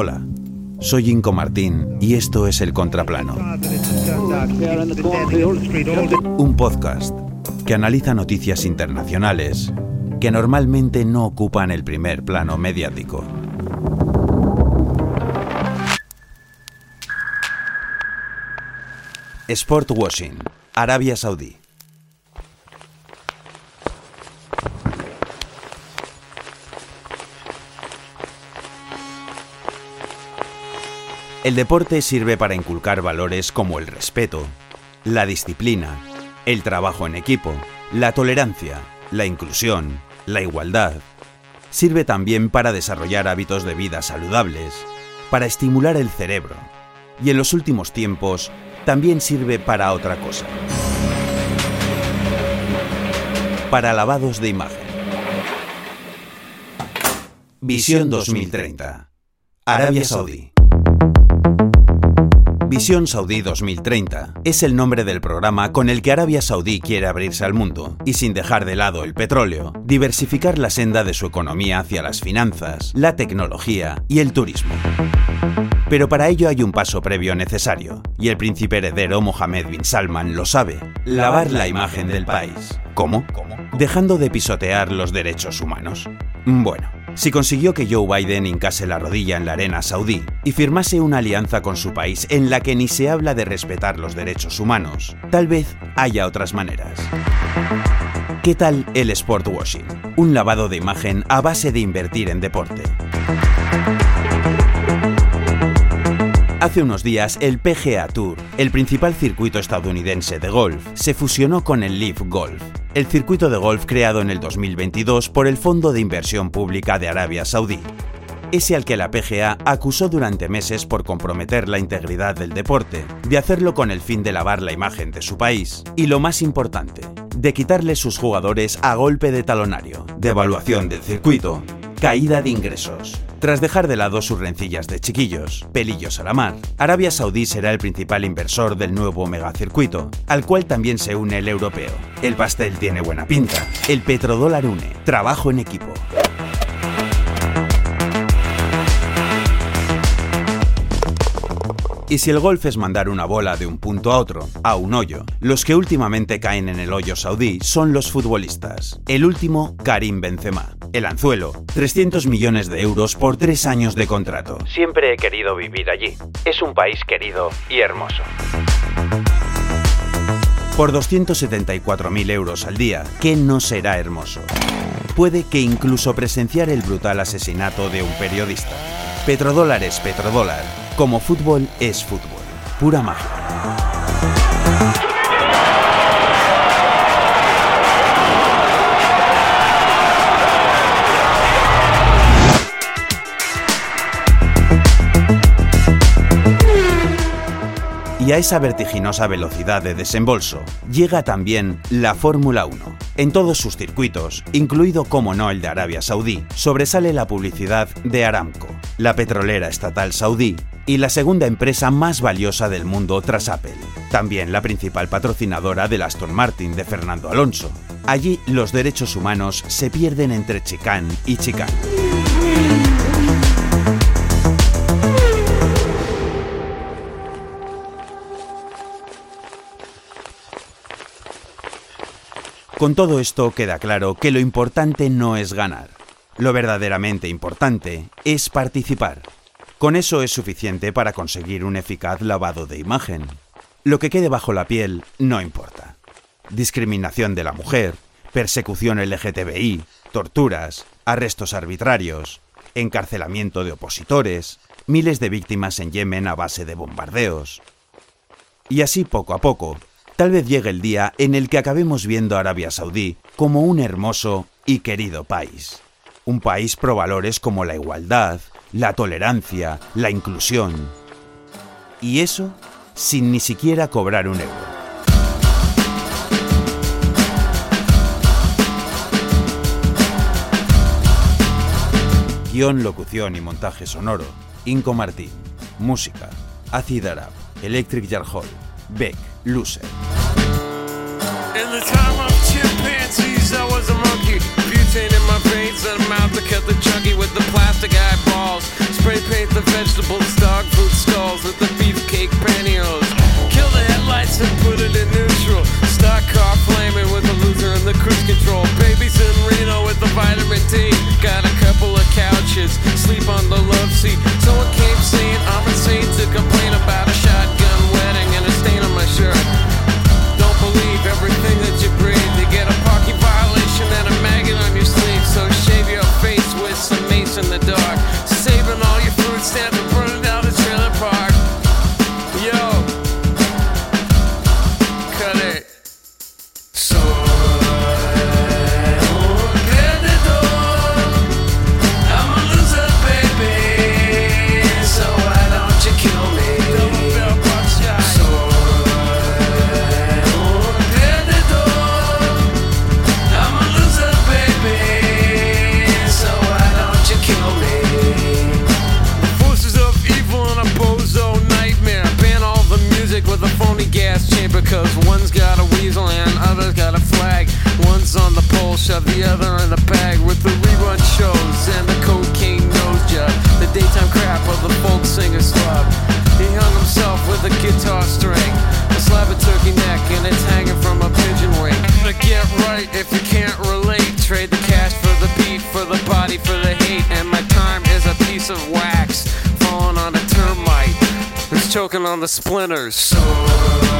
Hola, soy Inco Martín y esto es El Contraplano. Un podcast que analiza noticias internacionales que normalmente no ocupan el primer plano mediático. Sport Washing, Arabia Saudí. El deporte sirve para inculcar valores como el respeto, la disciplina, el trabajo en equipo, la tolerancia, la inclusión, la igualdad. Sirve también para desarrollar hábitos de vida saludables, para estimular el cerebro y en los últimos tiempos también sirve para otra cosa. Para lavados de imagen. Visión 2030. Arabia Saudí. Visión Saudí 2030 es el nombre del programa con el que Arabia Saudí quiere abrirse al mundo y sin dejar de lado el petróleo, diversificar la senda de su economía hacia las finanzas, la tecnología y el turismo. Pero para ello hay un paso previo necesario, y el príncipe heredero Mohammed bin Salman lo sabe, lavar la imagen del país. ¿Cómo? Dejando de pisotear los derechos humanos. Bueno, si consiguió que Joe Biden hincase la rodilla en la arena saudí y firmase una alianza con su país en la que ni se habla de respetar los derechos humanos, tal vez haya otras maneras. ¿Qué tal el sport washing? Un lavado de imagen a base de invertir en deporte. Hace unos días, el PGA Tour, el principal circuito estadounidense de golf, se fusionó con el Leaf Golf, el circuito de golf creado en el 2022 por el Fondo de Inversión Pública de Arabia Saudí. Ese al que la PGA acusó durante meses por comprometer la integridad del deporte, de hacerlo con el fin de lavar la imagen de su país y, lo más importante, de quitarle sus jugadores a golpe de talonario, devaluación del circuito, caída de ingresos. Tras dejar de lado sus rencillas de chiquillos, pelillos a la mar, Arabia Saudí será el principal inversor del nuevo megacircuito, al cual también se une el europeo. El pastel tiene buena pinta. El petrodólar une. Trabajo en equipo. Y si el golf es mandar una bola de un punto a otro, a un hoyo, los que últimamente caen en el hoyo saudí son los futbolistas. El último, Karim Benzema. El anzuelo, 300 millones de euros por tres años de contrato. Siempre he querido vivir allí. Es un país querido y hermoso. Por 274.000 euros al día, ¿qué no será hermoso? Puede que incluso presenciar el brutal asesinato de un periodista. Petrodólar es petrodólar, como fútbol es fútbol. Pura magia. Esa vertiginosa velocidad de desembolso llega también la Fórmula 1. En todos sus circuitos, incluido como no el de Arabia Saudí, sobresale la publicidad de Aramco, la petrolera estatal saudí y la segunda empresa más valiosa del mundo tras Apple. También la principal patrocinadora del Aston Martin de Fernando Alonso. Allí los derechos humanos se pierden entre chicán y chicán. Con todo esto queda claro que lo importante no es ganar. Lo verdaderamente importante es participar. Con eso es suficiente para conseguir un eficaz lavado de imagen. Lo que quede bajo la piel no importa. Discriminación de la mujer, persecución LGTBI, torturas, arrestos arbitrarios, encarcelamiento de opositores, miles de víctimas en Yemen a base de bombardeos. Y así poco a poco, tal vez llegue el día en el que acabemos viendo a Arabia Saudí como un hermoso y querido país. Un país pro valores como la igualdad, la tolerancia, la inclusión. Y eso sin ni siquiera cobrar un euro. Guión, locución y montaje sonoro, Inco Martín. Música, Acid Arab, Electric Jar Beck, Loser. In the time of chimpanzees, I was a monkey. Butane in my veins and a mouth that cut the chunky with the plastic eyeballs. Spray paint the vegetables, dog food skulls with the beefcake pantyhose. Kill the headlights and put of the other in a bag with the rerun shows and the cocaine nose job. The daytime crap of the folk singer's club. He hung himself with a guitar string, a slab of turkey neck, and it's hanging from a pigeon wing. To get right if you can't relate, trade the cash for the beat, for the body, for the hate. And my time is a piece of wax falling on a termite who's choking on the splinters. So.